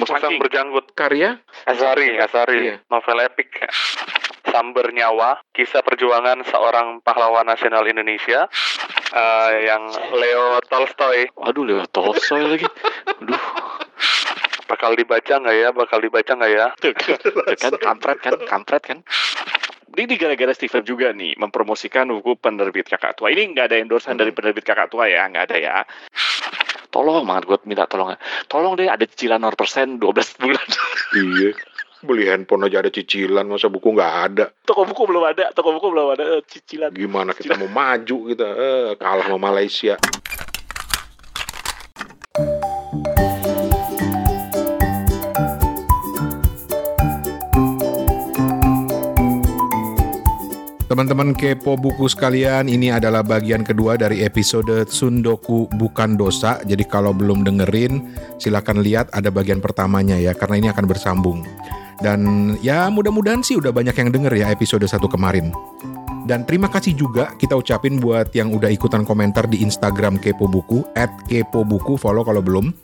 Musang berjanggut. Karya? Asari, Asari. Iya. Novel epik. Samber Nyawa, kisah perjuangan seorang pahlawan nasional Indonesia eh, yang Leo Tolstoy. Waduh, lewat Tolstoy lagi. Aduh, Bakal dibaca nggak ya? Bakal dibaca nggak ya? tuh kan, tuh kan kampret kan, kampret kan. Ini gara-gara Steven juga nih mempromosikan buku penerbit kakak tua. Ini nggak ada endorsement dari penerbit kakak tua ya, nggak ada ya. Tolong banget gue minta tolong. Tolong deh ada cicilan 0% 12 bulan. Iya. Beli handphone aja ada cicilan, masa buku nggak ada. toko buku belum ada, toko buku belum ada eh, cicilan. Gimana kita mau maju kita? Eh, kalah sama Malaysia. Teman-teman kepo buku sekalian, ini adalah bagian kedua dari episode Sundoku Bukan Dosa. Jadi kalau belum dengerin, silakan lihat ada bagian pertamanya ya, karena ini akan bersambung. Dan ya mudah-mudahan sih udah banyak yang denger ya episode satu kemarin. Dan terima kasih juga kita ucapin buat yang udah ikutan komentar di Instagram Kepo Buku, at Kepo Buku, follow kalau belum.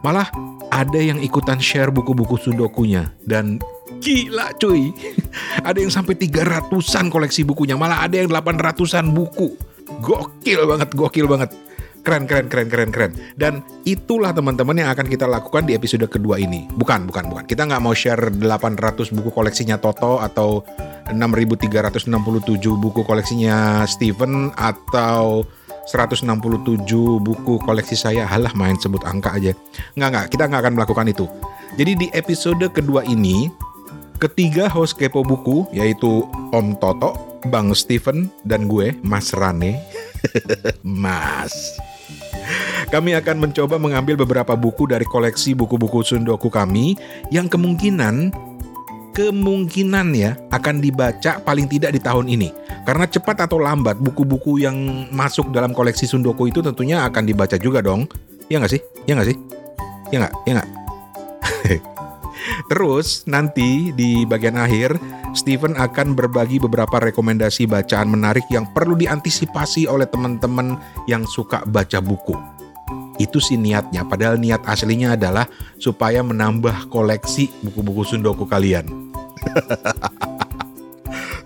Malah ada yang ikutan share buku-buku sundokunya. Dan gila cuy, ada yang sampai 300-an koleksi bukunya, malah ada yang 800-an buku. Gokil banget, gokil banget. Keren, keren, keren, keren, keren. Dan itulah teman-teman yang akan kita lakukan di episode kedua ini. Bukan, bukan, bukan. Kita nggak mau share 800 buku koleksinya Toto atau 6.367 buku koleksinya Steven atau 167 buku koleksi saya. Halah main sebut angka aja. Nggak, nggak. Kita nggak akan melakukan itu. Jadi di episode kedua ini, ketiga host Kepo Buku, yaitu Om Toto, Bang Steven, dan gue, Mas Rane. Mas. Kami akan mencoba mengambil beberapa buku dari koleksi buku-buku Sundoku kami yang kemungkinan kemungkinan ya akan dibaca paling tidak di tahun ini. Karena cepat atau lambat buku-buku yang masuk dalam koleksi Sundoku itu tentunya akan dibaca juga dong. Ya nggak sih? Ya nggak sih? Ya nggak? Ya nggak? Terus nanti di bagian akhir Steven akan berbagi beberapa rekomendasi bacaan menarik yang perlu diantisipasi oleh teman-teman yang suka baca buku. Itu sih niatnya, padahal niat aslinya adalah supaya menambah koleksi buku-buku Sundoku kalian.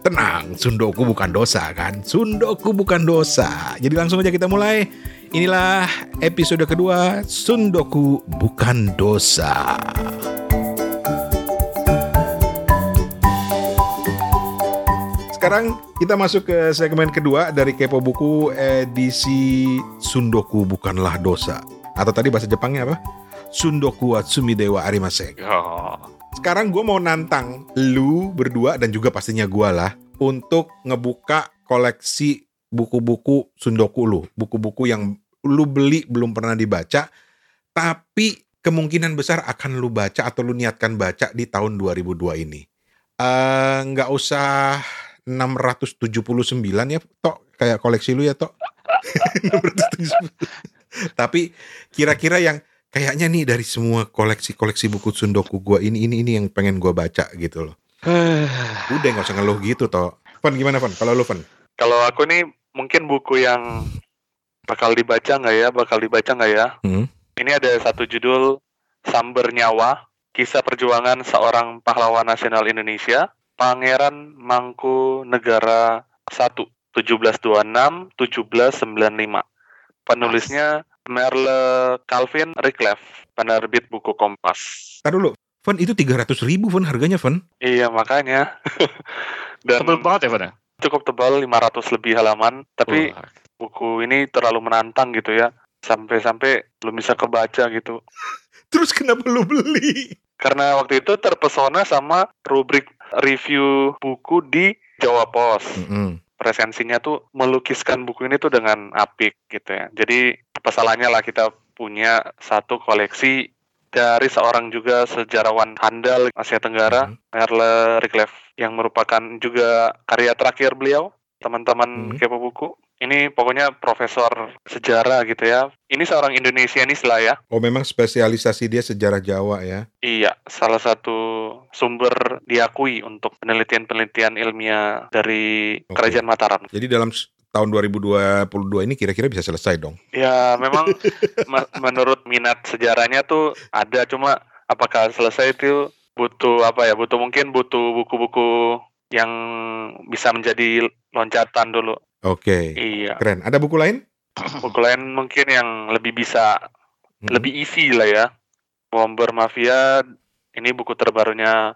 Tenang, Sundoku bukan dosa kan? Sundoku bukan dosa. Jadi langsung aja kita mulai. Inilah episode kedua Sundoku bukan dosa. Sekarang kita masuk ke segmen kedua dari Kepo Buku edisi Sundoku bukanlah dosa. Atau tadi bahasa Jepangnya apa? Sundoku wa Sumidewa Arimasek. Oh. Sekarang gue mau nantang lu berdua dan juga pastinya gue lah untuk ngebuka koleksi buku-buku Sundoku lu. Buku-buku yang lu beli belum pernah dibaca, tapi kemungkinan besar akan lu baca atau lu niatkan baca di tahun 2002 ini. Eh, Nggak usah 679 ya, Tok. Kayak koleksi lu ya, Tok. 679. Tapi kira-kira yang kayaknya nih dari semua koleksi-koleksi buku Sundoku gua ini ini ini yang pengen gua baca gitu loh. Udah nggak usah ngeluh gitu toh. Van gimana Van? Kalau lu Van? Kalau aku nih mungkin buku yang bakal dibaca nggak ya? Bakal dibaca nggak ya? Hmm. Ini ada satu judul Samber Nyawa, kisah perjuangan seorang pahlawan nasional Indonesia, Pangeran Mangku Negara 1, 1726 1795. Penulisnya Merle Calvin Rickleff, penerbit buku Kompas. Tar dulu. Van itu 300 ribu Van harganya Van. Iya makanya. Dan Tebel banget ya, Van? ya? cukup tebal 500 lebih halaman, tapi Wah. buku ini terlalu menantang gitu ya. Sampai-sampai belum bisa kebaca gitu. Terus kenapa lu beli? Karena waktu itu terpesona sama rubrik review buku di Jawa Pos. Mm-mm. Presensinya tuh melukiskan buku ini tuh dengan apik gitu ya. Jadi apa salahnya lah kita punya satu koleksi dari seorang juga sejarawan handal Asia Tenggara, Mhm. Merle Rickleff, yang merupakan juga karya terakhir beliau, teman-teman Mhm. kepo buku. Ini pokoknya profesor sejarah gitu ya. Ini seorang Indonesianis lah ya. Oh memang spesialisasi dia sejarah Jawa ya. Iya, salah satu sumber diakui untuk penelitian-penelitian ilmiah dari Oke. Kerajaan Mataram. Jadi dalam tahun 2022 ini kira-kira bisa selesai dong. Ya, memang me- menurut minat sejarahnya tuh ada cuma apakah selesai itu butuh apa ya? Butuh mungkin butuh buku-buku yang bisa menjadi loncatan dulu. Oke. Iya. Keren. Ada buku lain? Buku lain mungkin yang lebih bisa Hmm. lebih easy lah ya. Bomber Mafia ini buku terbarunya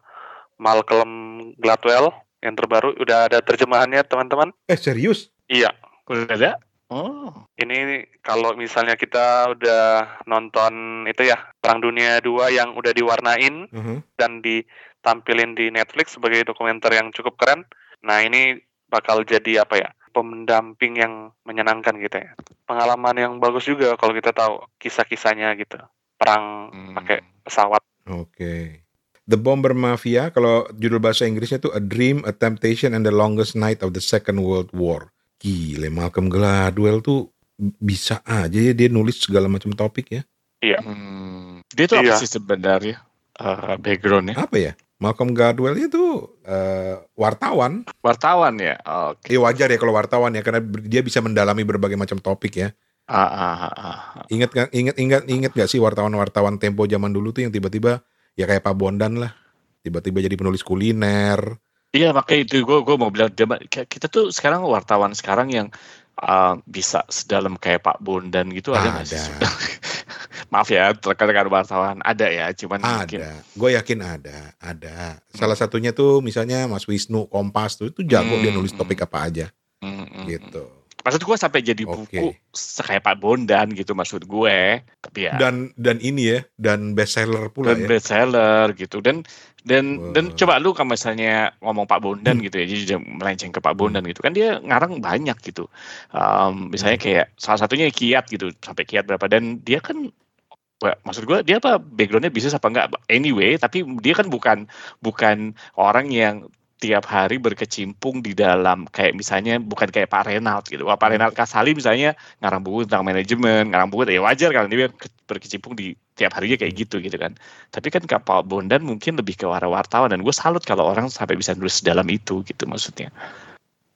Malcolm Gladwell yang terbaru udah ada terjemahannya teman-teman. Eh serius? Iya. Udah ada? Oh. Ini kalau misalnya kita udah nonton itu ya Perang Dunia 2 yang udah diwarnain Mhm. dan ditampilin di Netflix sebagai dokumenter yang cukup keren. Nah, ini bakal jadi apa ya? Pendamping yang menyenangkan gitu ya. Pengalaman yang bagus juga kalau kita tahu kisah-kisahnya gitu. Perang Hmm. pakai pesawat. Oke. The Bomber Mafia, kalau judul bahasa Inggrisnya tuh A Dream, A Temptation, and the Longest Night of the Second World War. Gile, Malcolm Gladwell tuh bisa aja ya dia nulis segala macam topik ya. Hmm. Dia tuh apa Iya. sih sebenarnya eh, backgroundnya? Apa ya? Malcolm Gladwell itu eh, wartawan. Wartawan ya? Oke. Ya wajar ya kalau wartawan ya karena dia bisa mendalami berbagai macam topik ya. Ah, ah, ah, ah. Ingat nggak- ingat ingat ingat gak sih wartawan-wartawan Tempo zaman dulu tuh yang tiba-tiba ya kayak Pak Bondan lah. Tiba-tiba jadi penulis kuliner. Iya makanya itu gue gue mau bilang kita tuh sekarang wartawan sekarang yang uh, bisa sedalam kayak Pak Bondan gitu ada nggak sih? Maaf ya rekan-rekan wartawan ada ya cuman mungkin Ada, gue yakin ada, ada. Salah satunya tuh misalnya Mas Wisnu Kompas tuh itu jago Hmm, dia nulis topik apa aja, Mm, mm, gitu. Maksud gue sampai jadi buku kayak Pak Bondan gitu maksud gue. Tapi ya Dan dan ini ya, dan bestseller pula dan ya. bestseller gitu dan dan dan Wah. coba lu kalau misalnya ngomong Pak Bondan Hmm. gitu ya jadi melenceng ke Pak Bondan gitu kan dia ngarang banyak gitu Um, misalnya Hmm. kayak salah satunya Kiat gitu sampai Kiat berapa dan dia kan maksud gue dia apa backgroundnya bisnis apa enggak anyway tapi dia kan bukan bukan orang yang tiap hari berkecimpung di dalam kayak misalnya bukan kayak Pak Renald gitu. Wah, Pak Renald Kasali misalnya ngarang buku tentang manajemen, ngarang buku ya wajar kan dia ke- berkecimpung di tiap harinya kayak gitu gitu kan. Tapi kan Kak Pak Bondan mungkin lebih ke wartawan dan gue salut kalau orang sampai bisa nulis dalam itu gitu maksudnya.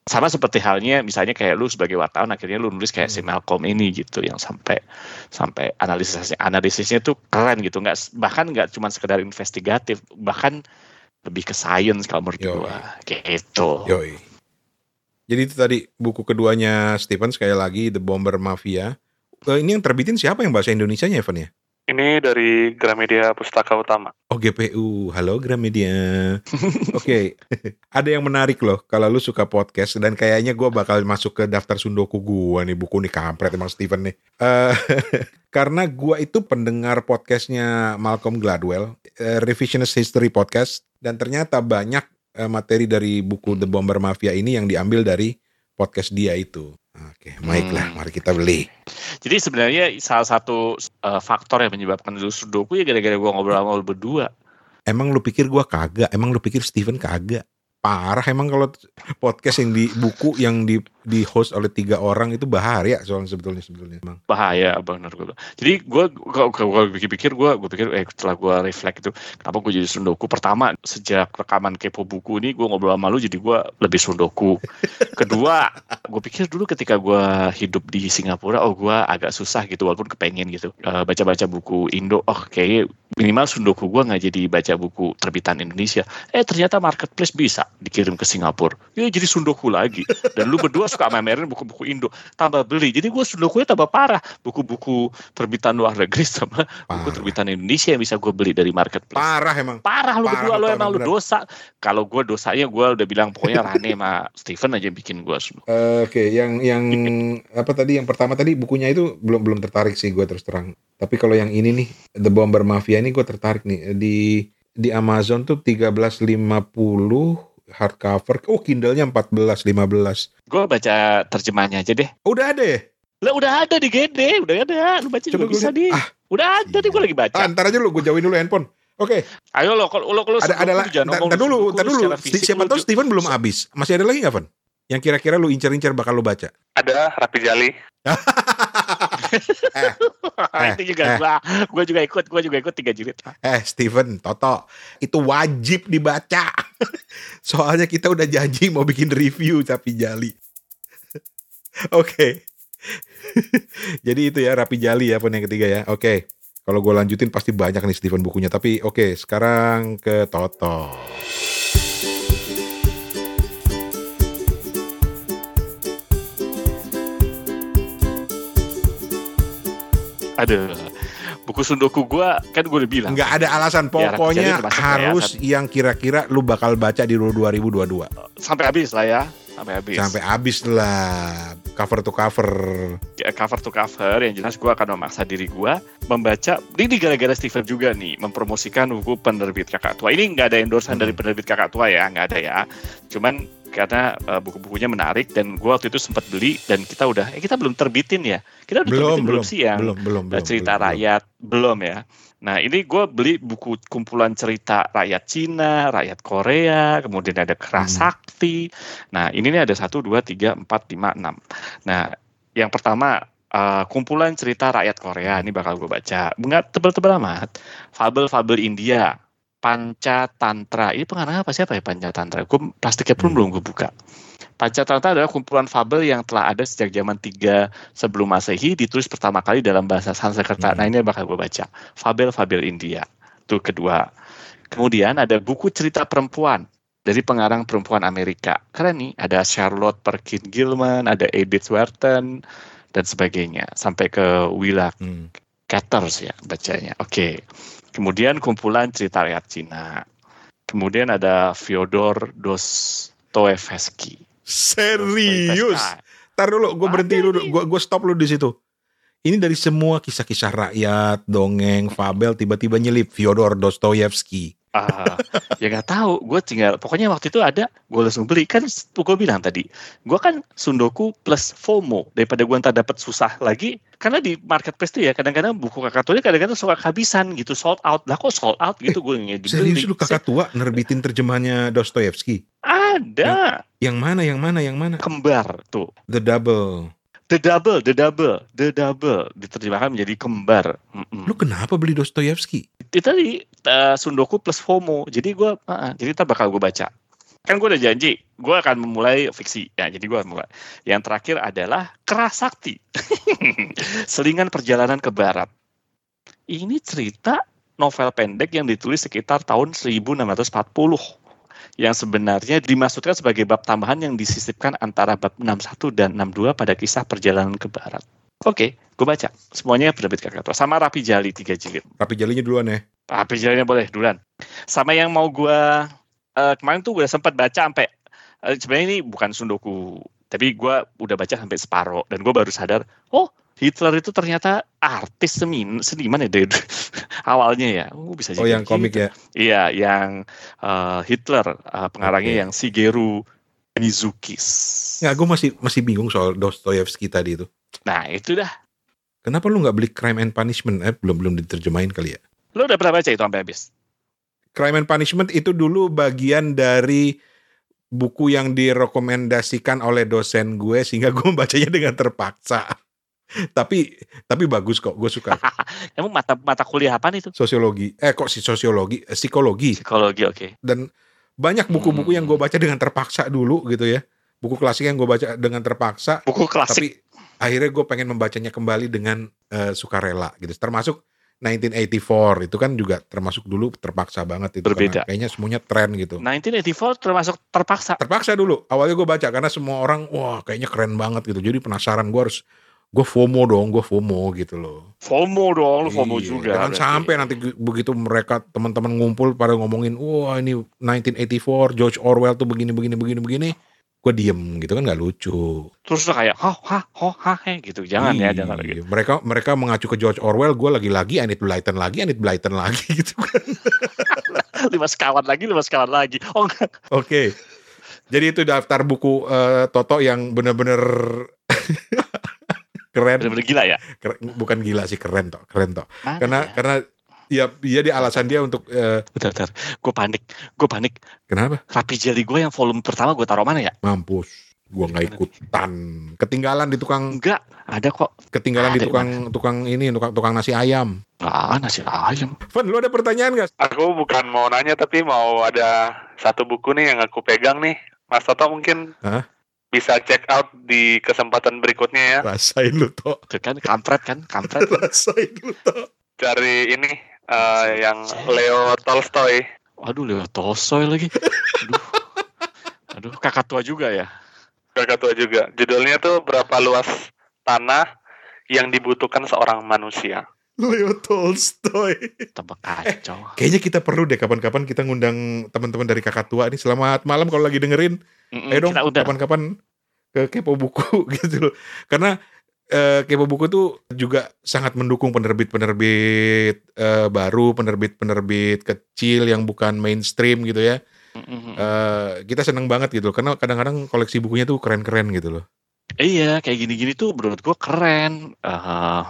Sama seperti halnya misalnya kayak lu sebagai wartawan akhirnya lu nulis kayak si Hmm. Malcolm ini gitu yang sampai sampai analisisnya analisisnya tuh keren gitu nggak bahkan nggak cuma sekedar investigatif bahkan lebih ke science kalau menurut kayak gitu. Yoi. Jadi itu tadi buku keduanya Stephen sekali lagi The Bomber Mafia. Eh, ini yang terbitin siapa yang bahasa Indonesianya Evan ya? Ini dari Gramedia Pustaka Utama. Oh GPU, halo Gramedia. Oke, ada yang menarik loh kalau lu suka podcast dan kayaknya gua bakal masuk ke daftar sundoku gua nih buku nih kampret emang Steven nih. Eh, karena gua itu pendengar podcastnya Malcolm Gladwell, eh, Revisionist History Podcast, dan ternyata banyak eh, materi dari buku The Bomber Mafia ini yang diambil dari podcast dia itu. Oke, baiklah, Hmm. mari kita beli. Jadi sebenarnya salah satu uh, faktor yang menyebabkan lu sudoku ya gara-gara gua ngobrol sama lu berdua. Emang lu pikir gua kagak? Emang lu pikir Steven kagak? Parah emang kalau podcast yang di buku yang di di host oleh tiga orang itu bahaya soalnya sebetulnya sebetulnya. Emang. bahaya benar gue jadi gue gue pikir-pikir gue gue pikir eh setelah gue reflect itu kenapa gue jadi sundoku? Pertama sejak rekaman kepo buku ini gue ngobrol sama lu jadi gue lebih sundoku. Kedua gue pikir dulu ketika gue hidup di Singapura oh gue agak susah gitu walaupun kepengen gitu Eh, baca-baca buku Indo. Oh kayaknya minimal sundoku gue nggak jadi baca buku terbitan Indonesia. Eh ternyata marketplace bisa dikirim ke Singapura. Ya jadi sundoku lagi. Dan lu berdua suka mamerin buku-buku Indo tambah beli. Jadi gue sundokunya tambah parah. Buku-buku terbitan luar negeri sama buku Parah. terbitan Indonesia yang bisa gue beli dari marketplace. Parah emang. parah lu Parah, berdua lu emang lu dosa. Kalau gue dosanya gue udah bilang pokoknya Rane sama Steven aja yang bikin gue Oke, yang yang apa tadi? Yang pertama tadi bukunya itu belum belum tertarik sih gue terus terang. Tapi kalau yang ini nih The Bomber Mafia ini gue tertarik nih. Di di Amazon tuh 1350 hardcover. Oh, Kindle-nya 1415. gue baca terjemahnya aja deh Oh, udah ada ya? lah udah ada di GD udah ada lu baca juga Coba gue bisa lihat. di Ah, udah ada nih gue lagi baca ah, ntar aja lu gue jauhin dulu handphone. Oke, ayo lo kalau lo kalau ada ada lah. Ntar, ntar dulu, ntar dulu. Si- Siapa tahu Steven belum habis. Masih ada lagi nggak, Van? Yang kira-kira lu incer-incer bakal lu baca. Ada Rapi Jali. Eh, itu juga eh. gua gua juga ikut gua juga ikut tiga jilid Eh, Steven, Toto, itu wajib dibaca. Soalnya kita udah janji mau bikin review Rapi Jali. Oke. Jadi itu ya Rapi Jali ya pun yang ketiga ya. Oke. Kalau gue lanjutin pasti banyak nih Steven bukunya. Tapi oke, sekarang ke Toto. Aduh, buku sundoku gua kan gue udah bilang. Nggak ada alasan, Ya, pokoknya termasuk harus yang kira-kira lu bakal baca di 2022. Sampai habis lah ya, sampai habis. Sampai habis lah, cover to cover. Ya, cover to cover yang jelas gue akan memaksa diri gue membaca ini gara-gara Steven juga nih mempromosikan buku penerbit kakak tua ini nggak ada endorsean Hmm. dari penerbit kakak tua ya nggak ada ya cuman karena uh, buku-bukunya menarik dan gue waktu itu sempat beli dan kita udah eh kita belum terbitin ya. Kita udah Belum, terbitin belum, sih yang belum, belum, belum. cerita belum, belum. rakyat belum ya. Nah ini gue beli buku kumpulan cerita rakyat Cina rakyat Korea kemudian ada Hmm. Kerasakti nah ini nih ada satu dua tiga empat lima enam. Nah yang pertama uh, kumpulan cerita rakyat Korea ini bakal gue baca. Nggak tebel-tebel amat. Fabel-fabel India Panca Tantra. Ini pengarangnya apa? Siapa ya Panca Tantra? Gue plastiknya pun Hmm. belum gue buka. Panca Tantra adalah kumpulan fabel yang telah ada sejak zaman 3 sebelum masehi ditulis pertama kali dalam bahasa Sanskerta. Hmm. nah ini bakal gue baca. Fabel-fabel India. Itu kedua. Kemudian ada buku cerita perempuan dari pengarang perempuan Amerika. Keren nih. Ada Charlotte Perkins Gilman ada Edith Wharton dan sebagainya. Sampai ke Willa. Hmm. Caters ya bacanya. Oke. Kemudian kumpulan cerita rakyat Cina. Kemudian ada Fyodor Dostoevsky. Serius? Dostoevsky. Tar dulu, gue berhenti dulu, gue gue stop lu di situ. Ini dari semua kisah-kisah rakyat, dongeng, fabel, tiba-tiba nyelip Fyodor Dostoyevsky. Ah, ya nggak tahu. Gue tinggal. Pokoknya waktu itu ada. Gue langsung beli. Kan gue bilang tadi. Gue kan sundoku plus FOMO daripada gue ntar dapat susah lagi. Karena di marketplace tuh ya kadang-kadang buku kakak tuanya kadang-kadang suka kehabisan gitu sold out. Lah kok sold out gitu gue nggak dibeli. Serius lu kakak tua nerbitin terjemahannya Dostoyevsky? Ada Yang mana, yang mana, yang mana? kembar tuh. The Double. The Double, The Double, The Double diterjemahkan menjadi kembar. Mm-mm. Lu kenapa beli Dostoyevsky? Itu tadi uh, Sundoku plus FOMO. Jadi gue, jadi ntar bakal gue baca. Kan gue udah janji, gue akan memulai fiksi. Ya, jadi gue mulai. Yang terakhir adalah Kerasakti. Selingan perjalanan ke barat. Ini cerita novel pendek yang ditulis sekitar tahun 1640 yang sebenarnya dimaksudkan sebagai bab tambahan yang disisipkan antara bab 61 dan 62 pada kisah perjalanan ke barat. Oke, gue baca. Semuanya penerbit kakak tua. Sama Rapi Jali tiga jilid. Rapi jalinya duluan ya. Rapi Jalinya boleh duluan. Sama yang mau gue eh, kemarin tuh udah sempat baca sampai eh, sebenarnya ini bukan sundoku, tapi gue udah baca sampai separuh dan gue baru sadar, oh Hitler itu ternyata artis semin, seniman ya dari awalnya ya. Oh, bisa Oh jadi yang komik gitu. ya. Iya, yang eh, Hitler eh, pengarangnya Oke. yang Shigeru Mizukis. Nggak, gue masih masih bingung soal Dostoyevsky tadi itu. Nah, itu dah. Kenapa lu nggak beli Crime and Punishment? Eh, belum belum diterjemahin kali ya. Lo udah pernah baca itu sampai habis? Crime and Punishment itu dulu bagian dari buku yang direkomendasikan oleh dosen gue sehingga gue membacanya dengan terpaksa. Tapi tapi bagus kok, gue suka. Emang mata mata kuliah apa itu? Sosiologi, eh kok si sosiologi, Eh, psikologi Psikologi, oke. dan banyak buku-buku Hmm. yang gue baca dengan terpaksa dulu gitu ya. Buku klasik yang gue baca dengan terpaksa, Buku klasik. tapi akhirnya gue pengen membacanya kembali dengan eh, sukarela gitu. Termasuk 1984 itu kan juga termasuk dulu terpaksa banget itu Berbeda. kayaknya semuanya tren gitu. 1984 termasuk terpaksa. terpaksa dulu awalnya gue baca karena semua orang wah kayaknya keren banget gitu jadi penasaran gue harus gue FOMO dong gue FOMO gitu loh FOMO dong, lu FOMO Iya, juga. jangan sampai nanti begitu mereka teman-teman ngumpul pada ngomongin wah ini 1984 George Orwell tuh begini begini begini begini gue diem gitu kan nggak lucu Terus kayak, hah, hah, hah, heh, gitu. Jangan ya, Iya, jangan gitu. mereka mereka mengacu ke George Orwell gue lagi-lagi need Blyton lagi need Blyton lagi gitu kan lima sekawan lagi, lima sekawan lagi. Oh. Oke. Jadi itu daftar buku eh, Toto yang bener-bener keren. Bener-bener gila ya. Keren- Bukan gila sih, keren toh, keren toh. Mana Karena ya? karena ya dia di alasan dia untuk eh, Bentar, bentar. Gue panik. Gue panik. kenapa? Rapi jeli gue yang volume pertama gue taruh mana ya? Mampus. Gua nggak ikutan. Ketinggalan di tukang Enggak. Ada kok. ketinggalan di Ada tukang tukang ini tukang tukang nasi ayam. Ah, nasi ayam. Van, lu ada pertanyaan gak? Aku bukan mau nanya tapi mau ada satu buku nih yang aku pegang nih. Mas Toto mungkin Hah? Bisa check out di kesempatan berikutnya ya. Rasain lu toh. Kan, kampret kan, kampret. Rasain lu toh. cari ini uh, yang Leo Tolstoy. Waduh, Leo Tolstoy lagi. Aduh. Aduh, kakak tua juga ya. Kakak tua juga. Judulnya tuh berapa luas tanah yang dibutuhkan seorang manusia. Leo Tolstoy. Tambah kacau. Eh, kayaknya kita perlu deh kapan-kapan kita ngundang teman-teman dari kakak tua ini. Selamat malam kalau lagi dengerin. Mm-mm, Ayo dong kapan-kapan ke kepo buku gitu loh. Karena eh, kepo buku tuh juga sangat mendukung penerbit-penerbit eh, baru, penerbit-penerbit kecil yang bukan mainstream gitu ya. Mm-mm. Eh, kita seneng banget gitu loh. Karena kadang-kadang koleksi bukunya tuh keren-keren gitu loh. Iya, kayak gini-gini tuh menurut gue keren. Eh,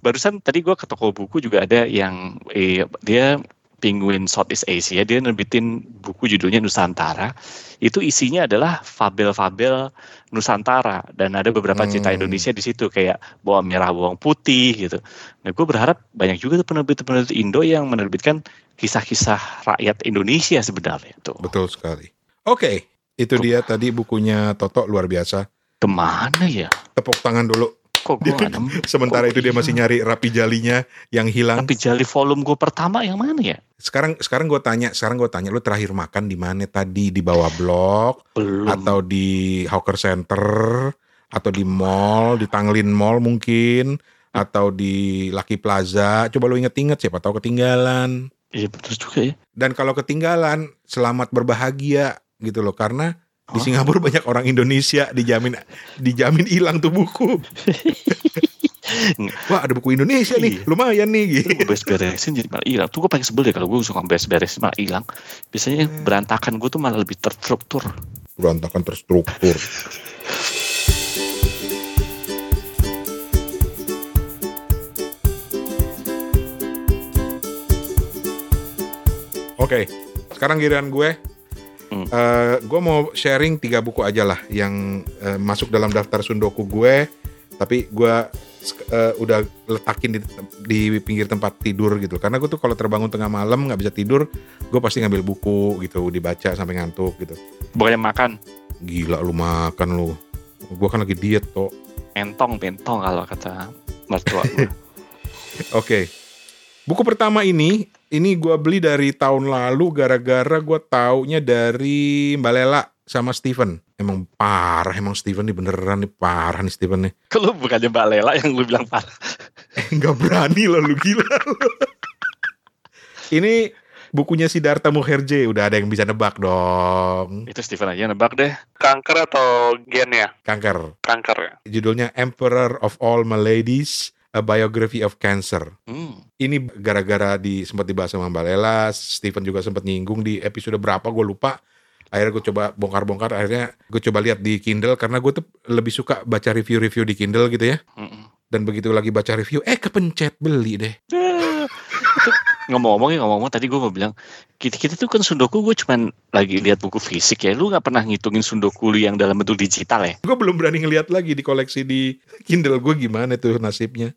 barusan tadi gue ke toko buku juga ada yang eh, dia Penguin Southeast Asia, dia nerbitin buku judulnya Nusantara. Itu isinya adalah fabel-fabel Nusantara dan ada beberapa cerita Hmm. Indonesia di situ kayak bawang merah, bawang putih gitu. Nah, gue berharap banyak juga tuh penerbit-penerbit Indo yang menerbitkan kisah-kisah rakyat Indonesia sebenarnya tuh. Betul sekali. Oke, itu dia tadi bukunya Toto luar biasa. Ke mana ya? Tepuk tangan dulu. Kok gue nemu? Sementara Kok itu dia masih nyari rapi jalinya yang hilang. Tapi jali volume gue pertama yang mana ya? Sekarang sekarang gue tanya, sekarang gue tanya lu terakhir makan di mana tadi di bawah blok Belum. atau di hawker center atau di mall, di Tanglin Mall mungkin atau di Lucky Plaza. Coba lu inget-inget siapa tahu ketinggalan. Iya betul juga ya. Dan kalau ketinggalan, selamat berbahagia gitu loh karena di. Singapura banyak orang Indonesia dijamin dijamin hilang tuh buku. Wah ada buku Indonesia nih, Iya. lumayan nih gitu. Itu gue beres-beresin jadi malah hilang. Tuh gue paling sebel deh kalau gue suka beres-beresin malah hilang. Biasanya berantakan gue tuh malah lebih terstruktur. Berantakan terstruktur. Oke, sekarang giliran gue. Hmm. Eh, gue mau sharing tiga buku aja lah yang eh, masuk dalam daftar sundoku gue. Tapi gue eh, udah letakin di, di pinggir tempat tidur gitu. Karena gue tuh kalau terbangun tengah malam nggak bisa tidur, gue pasti ngambil buku gitu, dibaca sampai ngantuk gitu. Bukannya makan Gila lu makan lu. Gue kan lagi diet toh. mentong mentong kalau kata mertua gue. Oke. Buku pertama ini, ini gua beli dari tahun lalu gara-gara gua taunya dari Mbak Lela sama Steven. Emang parah, emang Steven nih beneran nih parah nih Steven nih. Kalau bukannya Mbak Lela yang lu bilang parah. Nggak berani loh lu gila. Ini bukunya si Darta Mukherjee, udah ada yang bisa nebak dong. Itu Steven aja nebak deh. Kanker atau gen ya? Kanker. Kanker ya. Judulnya Emperor of All Maladies, A Biography of Cancer. Hmm. ini gara-gara di sempat dibahas sama Mbak Lela, Steven juga sempat nyinggung di episode berapa gue lupa. Akhirnya gue coba bongkar-bongkar, akhirnya gue coba lihat di Kindle karena gue tuh lebih suka baca review-review di Kindle gitu ya. Mm-mm. Dan begitu lagi baca review, eh kepencet beli deh. Ngomong-ngomong ya ngomong-ngomong tadi gue mau bilang kita kita tuh kan sundoku gue cuman lagi lihat buku fisik ya lu nggak pernah ngitungin sundoku lu yang dalam bentuk digital ya Gue belum berani ngeliat lagi di koleksi di Kindle gue gimana tuh nasibnya.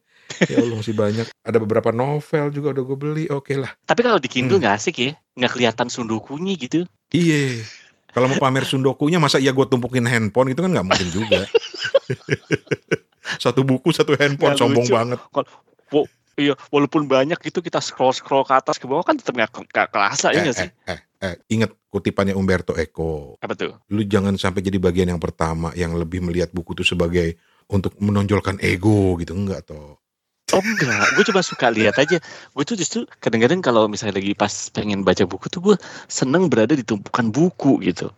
Ya Allah masih banyak. Ada beberapa novel juga udah gue beli. Oke lah. tapi kalau di Kindle Hmm. nggak asik ya nggak kelihatan sundokunya gitu Iya. Kalau mau pamer sundokunya masa iya gue tumpukin handphone itu kan nggak mungkin juga. satu buku satu handphone Nggak sombong lucu. banget. Iya walaupun banyak itu kita scroll scroll ke atas ke bawah kan tetap nggak kerasa ya eh, nggak sih eh, eh, eh, ingat kutipannya Umberto Eco. apa tuh Lu jangan sampai jadi bagian yang pertama yang lebih melihat buku itu sebagai untuk menonjolkan ego gitu enggak toh. Oh enggak, gue coba suka lihat aja. Gue tuh justru kadang-kadang kalau misalnya lagi pas pengen baca buku tuh gue seneng berada di tumpukan buku gitu.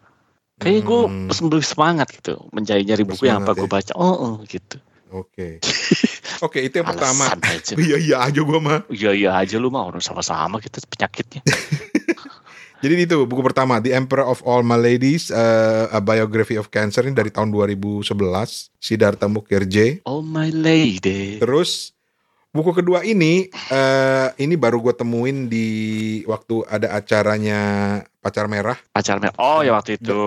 Kayak gue Hmm, semangat gitu, mencari-nyari buku yang apa Bersemangat gue baca. Oh, oh, gitu. Oke. Oke, itu yang pertama. Aja. Iya iya aja gua mah. Iya iya aja lu mah orang sama-sama kita penyakitnya. Jadi itu buku pertama The Emperor of All Maladies uh, A Biography of Cancer ini dari tahun 2011 Siddhartha Mukherjee. Oh my lady. Terus buku kedua ini eh ini baru gue temuin di waktu ada acaranya Pacar Merah. Pacarnya. Oh ya waktu itu.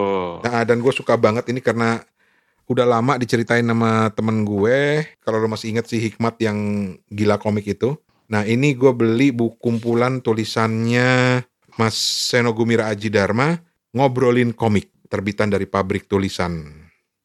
Nah, dan gue suka banget ini karena udah lama diceritain sama temen gue. Kalau lo masih inget si Hikmat yang gila komik itu. Nah ini gue beli buku kumpulan tulisannya Mas Seno Gumira Aji Dharma ngobrolin komik terbitan dari pabrik tulisan.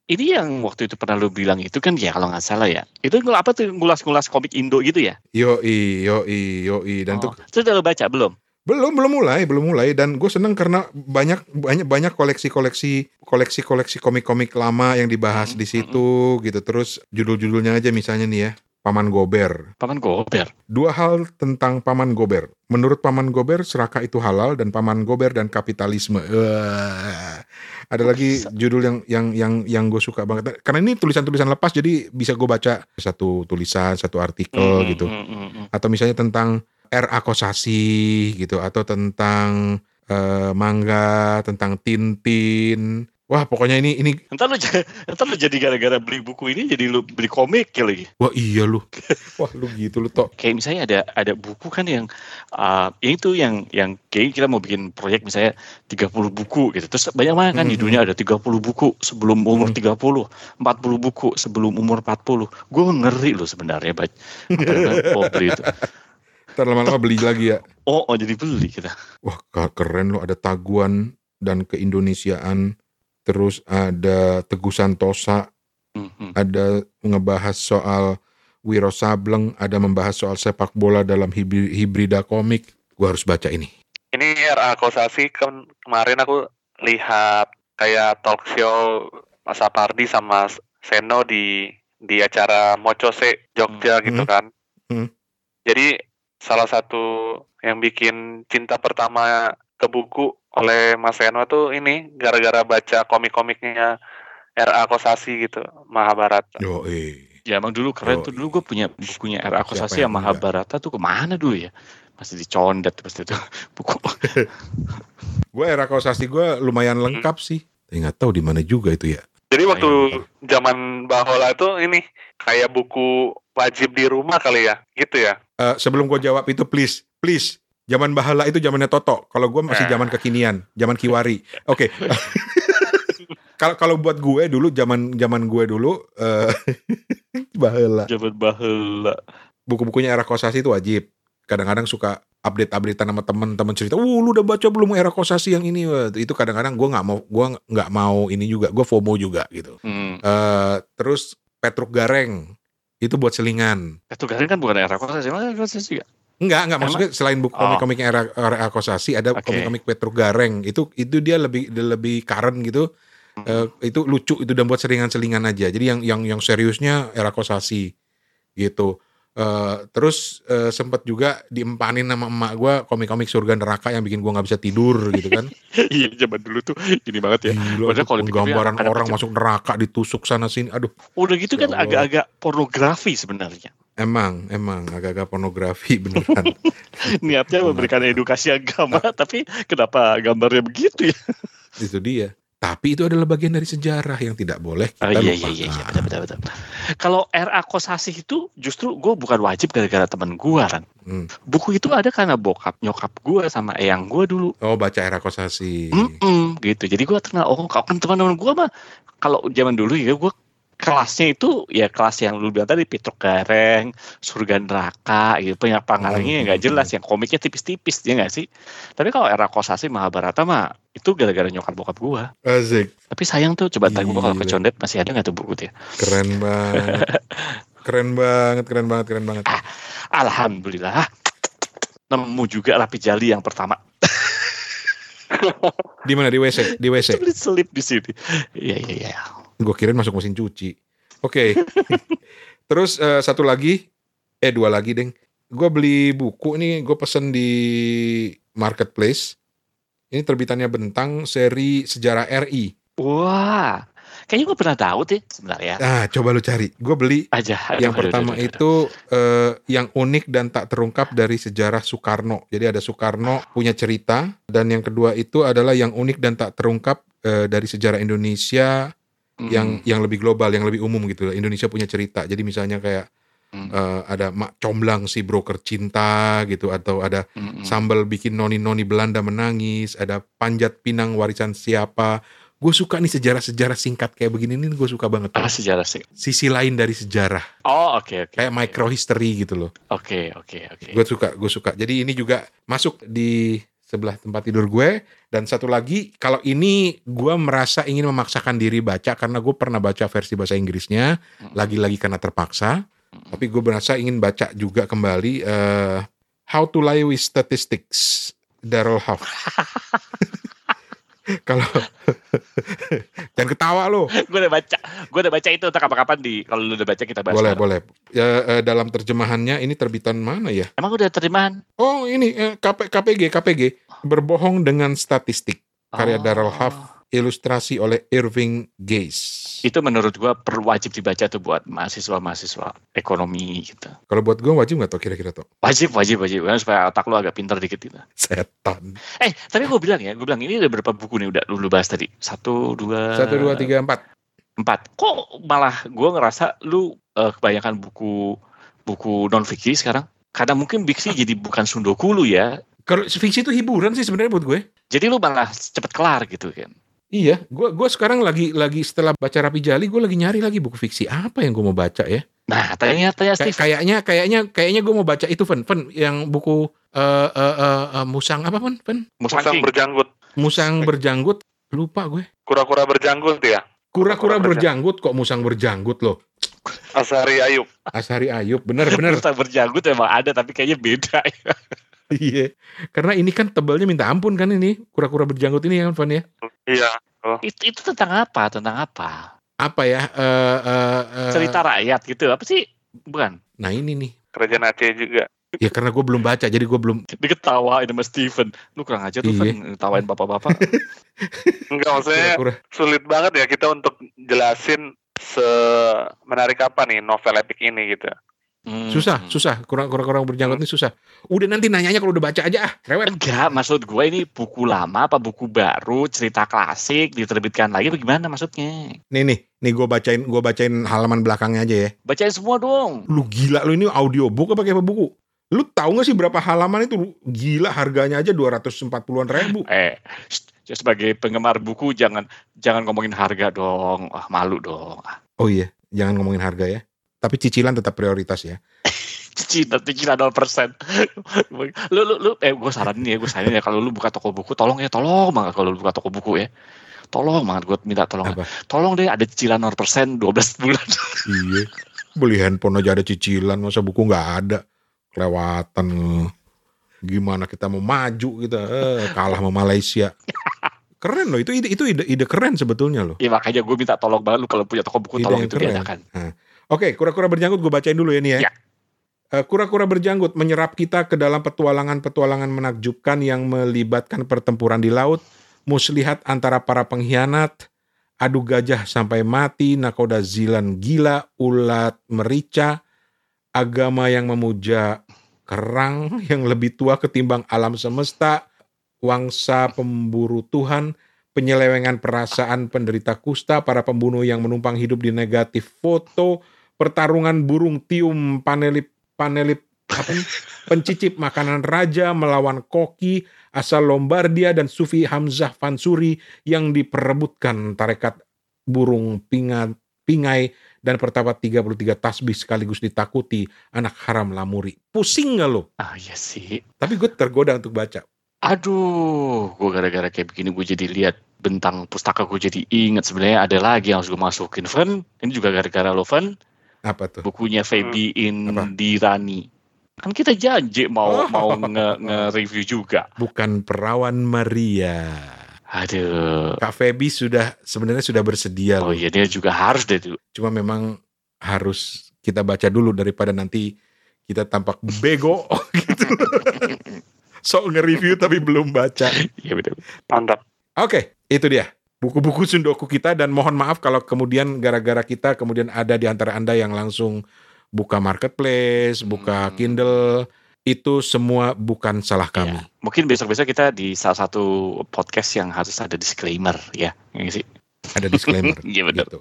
ini yang waktu itu pernah lu bilang itu kan ya kalau nggak salah ya. Itu apa tuh ngulas-ngulas komik Indo gitu ya? Yoi, yoi, yoi. Dan tuh oh. Terus udah lu baca belum? Belum belum mulai belum mulai. Dan gue seneng karena banyak banyak banyak koleksi koleksi koleksi koleksi komik komik lama yang dibahas Hmm, di situ gitu. Terus judul-judulnya aja misalnya nih ya Paman Gober. Paman Gober. dua hal tentang Paman Gober. Menurut Paman Gober serakah itu halal dan Paman Gober dan kapitalisme. Wah. ada lagi judul yang yang yang yang gue suka banget. Karena ini tulisan-tulisan lepas jadi bisa gue baca satu tulisan satu artikel Hmm, gitu. atau misalnya tentang R.A. Kosasi gitu atau tentang eh, manga tentang Tintin wah pokoknya ini ini Ntar lu, j- ntar lu jadi gara-gara beli buku ini jadi lu beli komik ya lagi. wah iya lu wah lu gitu lu tok Kayak misalnya ada ada buku kan yang uh, itu yang yang kayak kita mau bikin proyek misalnya 30 buku gitu. Terus banyak banget kan di Mhm. dunia ada 30 buku sebelum umur Mhm. 30, 40 buku sebelum umur 40. Gue ngeri loh sebenarnya baca. beli itu. Ntar lama-lama beli lagi ya Oh, oh jadi beli kita. wah keren lo ada taguan dan keindonesiaan terus ada Teguh Santosa Mhm. ada ngebahas soal Wiro Sableng ada membahas soal sepak bola dalam hibri- hibrida komik gua harus baca ini Ini RA Kosasi kan kemarin aku lihat kayak talk show Mas Apardi sama Seno di di acara Mocose Jogja Hmm. gitu Hmm. kan. Hmm. Jadi salah satu yang bikin cinta pertama ke buku oleh Mas Seno tuh ini gara-gara baca komik-komiknya RA Kosasi gitu, Mahabharata. yo eh Ya emang dulu keren Oh, tuh dulu gue punya bukunya R.A. Kosasi yang? Mahabharata tuh ke mana dulu ya? Masih dicondet pasti tuh buku. gue era kaosasi gue lumayan lengkap sih tapi nggak tahu di mana juga itu ya Jadi waktu Sayang. zaman Bahola itu ini kayak buku wajib di rumah kali ya, gitu ya. Eh, sebelum gue jawab itu please please zaman bahala itu zamannya Toto kalau gue masih Eh. zaman kekinian zaman Kiwari oke kalau kalau buat gue dulu zaman zaman gue dulu eh bahala Jabat bahela. buku-bukunya era kosasi itu wajib kadang-kadang suka update-updatean sama temen-temen cerita, "Uh, lu udah baca belum era kosasi yang ini?" Itu kadang-kadang gue nggak mau, gue nggak mau ini juga, gue FOMO juga gitu. Hmm. eh terus Petruk Gareng itu buat selingan. Itu kan kan bukan R.A. Kosasi, emang R.A. Kosasi juga. Enggak, enggak maksudnya selain buku Oh. komik-komiknya era, era Kosasi ada komik-komik Petruk Gareng. Itu itu dia lebih lebih current gitu. Eh, itu lucu itu dan buat selingan-selingan aja. Jadi yang yang yang seriusnya era Kosasi gitu. Eh, terus eh, sempat juga diempanin sama emak gua komik-komik surga neraka yang bikin gua nggak bisa tidur gitu kan. Iya zaman dulu tuh gini banget ya. Gila, Padahal kalau gambaran orang masuk neraka ditusuk sana sini. Aduh, Udah gitu kan Ya Allah. agak-agak pornografi sebenarnya. emang emang agak-agak pornografi beneran. Niatnya memberikan edukasi agama, tapi kenapa gambarnya begitu ya? itu dia. Tapi itu adalah bagian dari sejarah yang tidak boleh Oh, kita iya, lupakan. iya, iya, iya, betul, betul, betul. Kalau R.A. Kosasi itu justru gue bukan wajib gara-gara temen gue kan. Hmm. Buku itu ada karena bokap nyokap gue sama eyang gue dulu. Oh baca era kosasi. Mm-mm, gitu. Jadi gue kenal, oh kan teman-teman gue mah kalau zaman dulu ya gue kelasnya itu ya kelas yang lu bilang tadi Petruk Gareng, Surga Neraka gitu. Pengarangnya yang nggak jelas, yang komiknya tipis-tipis ya nggak sih? Tapi kalau era Kosasi Mahabharata mah itu gara-gara nyokap bokap gue. Asik. Tapi sayang tuh coba tanya gue kalau kecondet masih ada nggak tuh buku dia? Keren banget. keren banget, keren banget, keren banget. Alhamdulillah nemu juga rapi jali yang pertama. Di mana di WC? Di WC. Selip di sini. Iya iya iya. Gue kirain masuk mesin cuci. Oke. Terus eh, satu lagi, eh dua lagi deng. Gue beli buku nih, gue pesen di marketplace. Ini terbitannya Bentang seri Sejarah RI. Wah, kayaknya gue pernah tahu deh sebenarnya. Ah, coba lu cari. Gue beli Aja. aduh, yang aduh, pertama aduh, aduh, aduh. itu eh, yang unik dan tak terungkap dari sejarah Soekarno. Jadi ada Soekarno punya cerita dan yang kedua itu adalah yang unik dan tak terungkap eh, dari sejarah Indonesia Hmm. yang yang lebih global, yang lebih umum gitu. Indonesia punya cerita. Jadi misalnya kayak Hmm. eh, ada Mak Comblang si broker cinta gitu atau ada Mm-mm. sambal bikin noni-noni Belanda menangis, ada panjat pinang warisan siapa. Gue suka nih sejarah-sejarah singkat kayak begini nih gue suka banget. Ah sejarah sih. Sisi lain dari sejarah, Oh oke oke. kayak micro history gitu loh. Oke oke oke. Gue suka, gue suka. Jadi ini juga masuk di sebelah tempat tidur gue. Dan satu lagi kalau ini gue merasa ingin memaksakan diri baca karena gue pernah baca versi bahasa Inggrisnya Hmm. lagi-lagi karena terpaksa. Tapi gue merasa ingin baca juga kembali eh, How to Lie with Statistics Daryl Huff kalau jangan ketawa lo gue udah baca, gue udah baca itu untuk kapan-kapan di kalau lu udah baca kita bahas. boleh boleh Ya, eh, dalam terjemahannya ini terbitan mana ya Emang udah terjemahan? oh ini eh, KP, KPG KPG berbohong dengan statistik Karya Oh. Darrell Huff. Ilustrasi oleh Irving Gaze Itu menurut gue perlu wajib dibaca tuh buat mahasiswa-mahasiswa ekonomi gitu. kalau buat gue wajib nggak tuh kira-kira tuh Wajib, wajib, wajib. Karena supaya otak lu agak pinter dikit gitu. setan Eh, tapi gue bilang ya, gue bilang ini ada berapa buku nih udah lu bahas tadi? Satu, dua, satu dua tiga empat empat. Kok malah gue ngerasa lu eh, kebanyakan buku buku non fiksi sekarang? Karena mungkin fiksi jadi bukan sundoku lu ya. kalau fiksi itu hiburan sih sebenarnya buat gue Jadi lu malah cepet kelar gitu kan. Iya, gua gua sekarang lagi lagi setelah baca Rapi Jali, gue lagi nyari lagi buku fiksi apa yang gue mau baca ya. Nah, ternyata ya Kay- kayaknya kayaknya kayaknya gue mau baca itu Fen, Fen yang buku eh eh, eh, eh, musang apa Fen? Fen? Musang Musang King. berjanggut. Musang berjanggut. Lupa gue. Kura-kura berjanggut ya. Kura-kura Kura-kura berjanggut kok musang berjanggut loh. Asari Ayub. Asari Ayub, bener bener. Musang berjanggut emang ada tapi kayaknya beda. Iya. Karena ini kan tebalnya minta ampun kan ini kura-kura berjanggut ini kan Fen ya. Iya. itu, itu tentang apa? Tentang apa? Apa ya? eh eh, eh, Cerita rakyat gitu. Apa sih? Bukan. Nah ini nih. Kerajaan Aceh juga. Ya karena gue belum baca, jadi gue belum. Diketawain sama Steven. Lu kurang aja tuh Iya. kan ngetawain bapak-bapak. Enggak maksudnya Kura-kura. sulit banget ya kita untuk jelasin se menarik apa nih novel epic ini gitu. Hmm. Susah, susah. Kura-kura berjanggut ini susah. Udah nanti nanyanya kalau udah baca aja ah. Rewet. Enggak, maksud gue ini buku lama apa buku baru, cerita klasik diterbitkan lagi bagaimana maksudnya? Nih nih, nih gue bacain gue bacain halaman belakangnya aja ya. Bacain semua dong. Lu gila lu ini audiobook apa kayak buku? Lu tahu gak sih berapa halaman itu? Gila harganya aja 240-an ribu. Eh, sebagai penggemar buku jangan jangan ngomongin harga dong. Ah, malu dong. Ah, Oh iya, jangan ngomongin harga ya. Tapi cicilan tetap prioritas ya. Cicilan, cicilan 0%. lu, lu, lu, eh gue saranin ya, gue saranin ya kalau lu buka toko buku, tolong ya, tolong banget kalau lu buka toko buku ya. Tolong banget gue minta tolong. Apa? Tolong deh ada cicilan 0% 12 bulan. iya. Beli handphone aja ada cicilan, masa buku nggak ada. Kelewatan. Gimana kita mau maju kita eh, kalah sama Malaysia. Keren loh itu ide itu ide, ide keren sebetulnya loh. ya makanya gue minta tolong banget lu kalau punya toko buku Ide tolong itu keren. diadakan. Oke, kura-kura berjanggut gue bacain dulu ya nih ya. Ya. Eh, Kura-kura berjanggut menyerap kita ke dalam petualangan-petualangan menakjubkan yang melibatkan pertempuran di laut, muslihat antara para pengkhianat, adu gajah sampai mati, nakoda zilan gila, ulat merica, agama yang memuja kerang yang lebih tua ketimbang alam semesta, wangsa pemburu Tuhan, penyelewengan perasaan penderita kusta, para pembunuh yang menumpang hidup di negatif foto, pertarungan burung tium panelip panelip apa nih? pencicip makanan raja melawan koki asal Lombardia dan Sufi Hamzah Fansuri yang diperebutkan tarekat burung pingat pingai dan pertapa 33 tasbih sekaligus ditakuti anak haram lamuri. Pusing nggak lo? Ah iya sih. Tapi gue tergoda untuk baca. Aduh, gue gara-gara kayak begini gue jadi lihat bentang pustaka gue jadi inget sebenarnya ada lagi yang harus gue masukin. Fen, ini juga gara-gara lo Fen, Apa tuh? bukunya Feby Apa? Indirani. Kan kita janji mau Oh. mau nge- nge-review juga. Bukan perawan Maria. Aduh. Kak Feby sudah sebenarnya sudah bersedia Oh loh. iya dia juga harus deh tuh. Cuma memang harus kita baca dulu daripada nanti kita tampak bego gitu. Sok nge-review tapi belum baca. Iya betul. Mantap. Oke, itu dia. Buku-buku sundoku kita dan mohon maaf kalau kemudian gara-gara kita kemudian ada di antara Anda yang langsung buka marketplace, buka Hmm. Kindle, itu semua bukan salah kami. Iya. Mungkin besok-besok kita di salah satu podcast yang harus ada disclaimer ya. Ini sih. Ada disclaimer. Iya betul. gitu.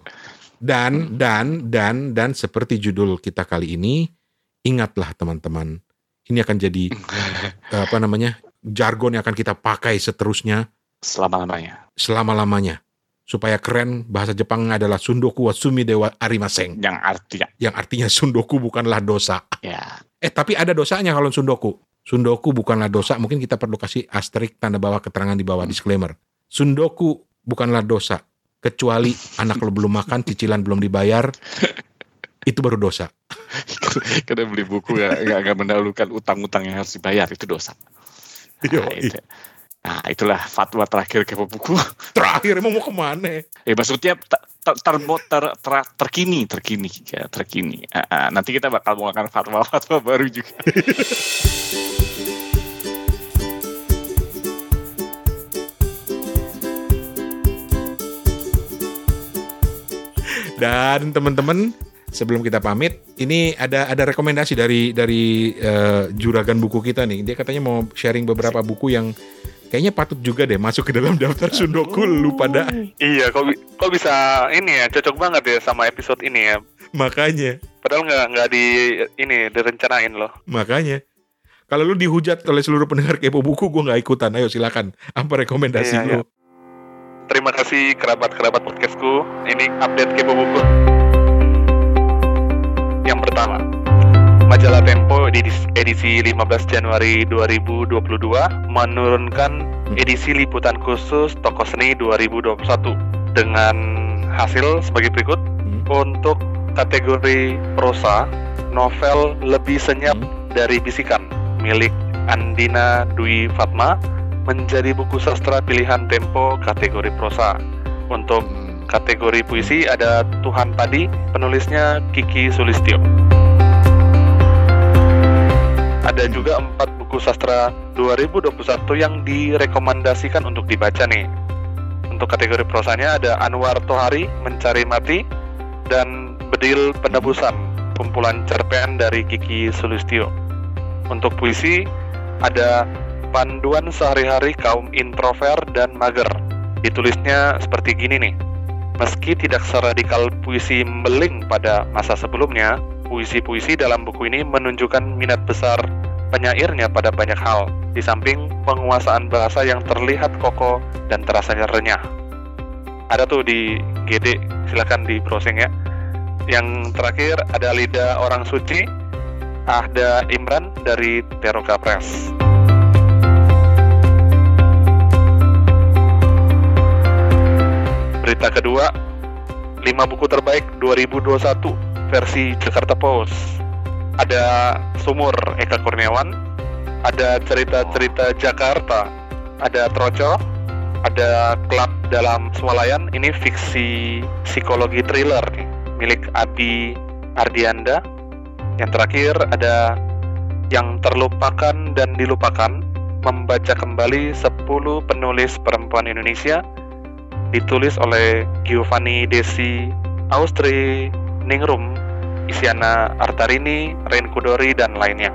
Dan dan dan dan seperti judul kita kali ini, ingatlah teman-teman, ini akan jadi apa namanya jargon yang akan kita pakai seterusnya Selama-lamanya. Selama-lamanya. Supaya keren, bahasa Jepangnya adalah Sundoku wa Sumi Dewa Arimaseng. Yang artinya Yang artinya Sundoku bukanlah dosa. ya Eh tapi ada dosanya kalau Sundoku. Sundoku bukanlah dosa, mungkin kita perlu kasih asterik tanda bawah keterangan di bawah disclaimer. Sundoku bukanlah dosa, kecuali anak lo belum makan, cicilan belum dibayar, itu baru dosa. Karena beli buku ya nggak nggak mendahulukan utang-utang yang harus dibayar itu dosa. Nah, itu. Nah, itulah fatwa terakhir kepo buku. Terakhir emang mau ke mana? Eh maksudnya ter, ter, ter- ter- terkini, terkini, ya, terkini. Ah, ah, nanti kita bakal mengeluarkan fatwa-fatwa baru juga. Dan teman-teman, sebelum kita pamit, ini ada ada rekomendasi dari dari eh, juragan buku kita nih. Dia katanya mau sharing beberapa buku yang kayaknya patut juga deh masuk ke dalam daftar Sundoku lu pada. Iya, kok, kok bisa ini ya cocok banget ya sama episode ini ya. Makanya, Padahal nggak nggak di ini direncanain loh. makanya. Kalau lu dihujat oleh seluruh pendengar kepo buku, gue nggak ikutan. Ayo silakan. Apa rekomendasi Iya, lu? Terima kasih kerabat-kerabat podcastku. Ini update kepo buku. Yang pertama, majalah Tempo di edisi 15 Januari 2022 menurunkan edisi liputan khusus Toko Seni 2021 dengan hasil sebagai berikut. Hmm. Untuk kategori prosa, novel lebih senyap Hmm. dari bisikan milik Andina Dwi Fatma menjadi buku sastra pilihan Tempo kategori prosa. Untuk kategori puisi ada Tuhan Padi, penulisnya Kiki Sulistyo. Ada juga empat buku sastra 2021 yang direkomendasikan untuk dibaca nih. Untuk kategori prosanya ada Anwar Tohari, Mencari Mati, dan Bedil Penebusan, kumpulan cerpen dari Kiki Sulistyo. Untuk puisi ada Panduan Sehari-hari Kaum Introvert dan Mager. Ditulisnya seperti gini nih. Meski tidak seradikal puisi Beling pada masa sebelumnya, puisi-puisi dalam buku ini menunjukkan minat besar penyairnya pada banyak hal, di samping penguasaan bahasa yang terlihat kokoh dan terasa renyah. Ada tuh di GD, silakan di browsing ya. Yang terakhir ada Lida Orang Suci, Ahda Imran dari Teroka Press. Berita kedua, 5 buku terbaik 2021 versi Jakarta Post. Ada Sumur Eka Kurniawan, ada cerita-cerita Jakarta, ada Troco, ada Klub dalam Swalayan, ini fiksi psikologi thriller nih, milik Abi Ardianda. Yang terakhir ada Yang Terlupakan dan Dilupakan, membaca kembali 10 penulis perempuan Indonesia ditulis oleh Giovanni Desi Austri Ningrum, Isyana Artarini, Ren Kudori, dan lainnya.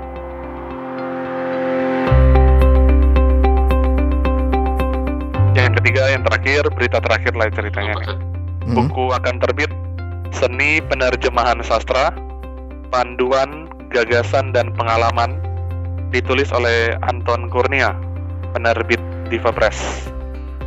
Yang ketiga, yang terakhir, berita terakhir lah ceritanya nih. Hmm. Buku akan terbit Seni Penerjemahan Sastra, Panduan, Gagasan, dan Pengalaman, ditulis oleh Anton Kurnia, penerbit Diva Press.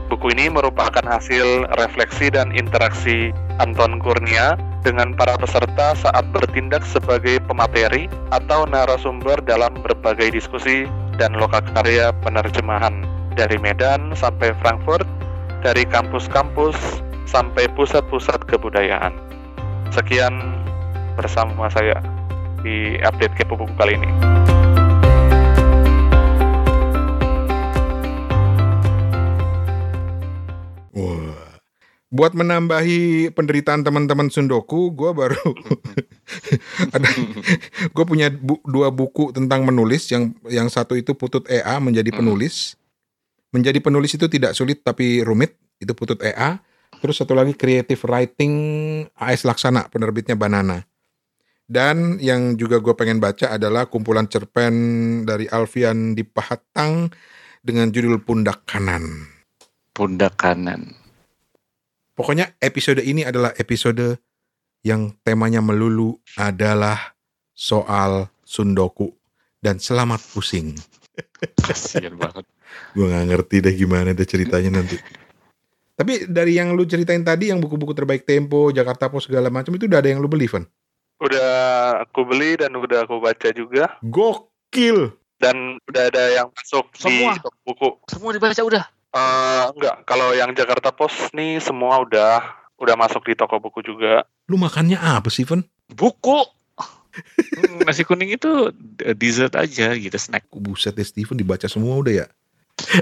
Buku ini merupakan hasil refleksi dan interaksi Anton Kurnia dengan para peserta saat bertindak sebagai pemateri atau narasumber dalam berbagai diskusi dan lokakarya penerjemahan dari Medan sampai Frankfurt, dari kampus-kampus sampai pusat-pusat kebudayaan. Sekian bersama saya di update Kepo Buku kali ini. Buat menambahi penderitaan teman-teman Sundoku, gue baru ada, gue punya bu- dua buku tentang menulis. Yang yang satu itu Putut EA menjadi Hmm. penulis. Menjadi penulis itu tidak sulit tapi rumit. Itu Putut EA. Terus satu lagi Creative Writing AS Laksana, penerbitnya Banana. Dan yang juga gue pengen baca adalah kumpulan cerpen dari Alfian di Pahatang dengan judul Pundak Kanan. Pundak kanan. Pokoknya episode ini adalah episode yang temanya melulu adalah soal Sundoku dan selamat pusing. Kasian banget. Gue nggak ngerti deh gimana deh ceritanya nanti. Tapi dari yang lu ceritain tadi yang buku-buku terbaik Tempo, Jakarta Post segala macam itu udah ada yang lu beli, Van? Udah aku beli dan udah aku baca juga. Gokil. dan udah ada yang masuk Semua? di buku. Semua dibaca udah. Eh, enggak, kalau yang Jakarta Post nih semua udah udah masuk di toko buku juga. Lu makannya apa sih, Ven? Buku. Hmm, Nasi kuning itu dessert aja gitu snack. Buset deh Steven dibaca semua udah ya.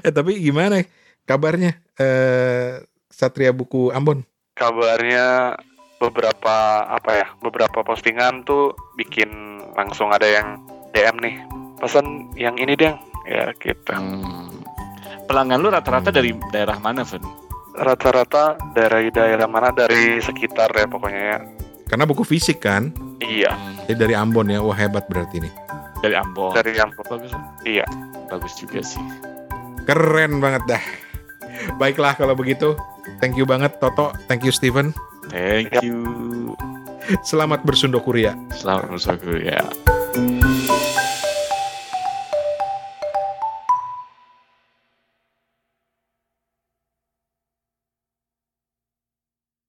eh tapi gimana kabarnya eh Satria Buku Ambon? Kabarnya beberapa apa ya, beberapa postingan tuh bikin langsung ada yang DM nih. Pesan yang ini deh. Ya gitu. Hmm. Pelanggan lu rata-rata dari daerah mana, Fen? Rata-rata dari daerah mana dari sekitar ya pokoknya ya. Karena buku fisik kan. Iya, Jadi dari Ambon ya. Wah hebat berarti nih. dari Ambon. dari yang Bagus. iya. Bagus juga sih. Keren banget dah. Baiklah kalau begitu. Thank you banget Toto. Thank you Steven. Thank Yap. you. Selamat bersundokuria. Selamat bersuara ya.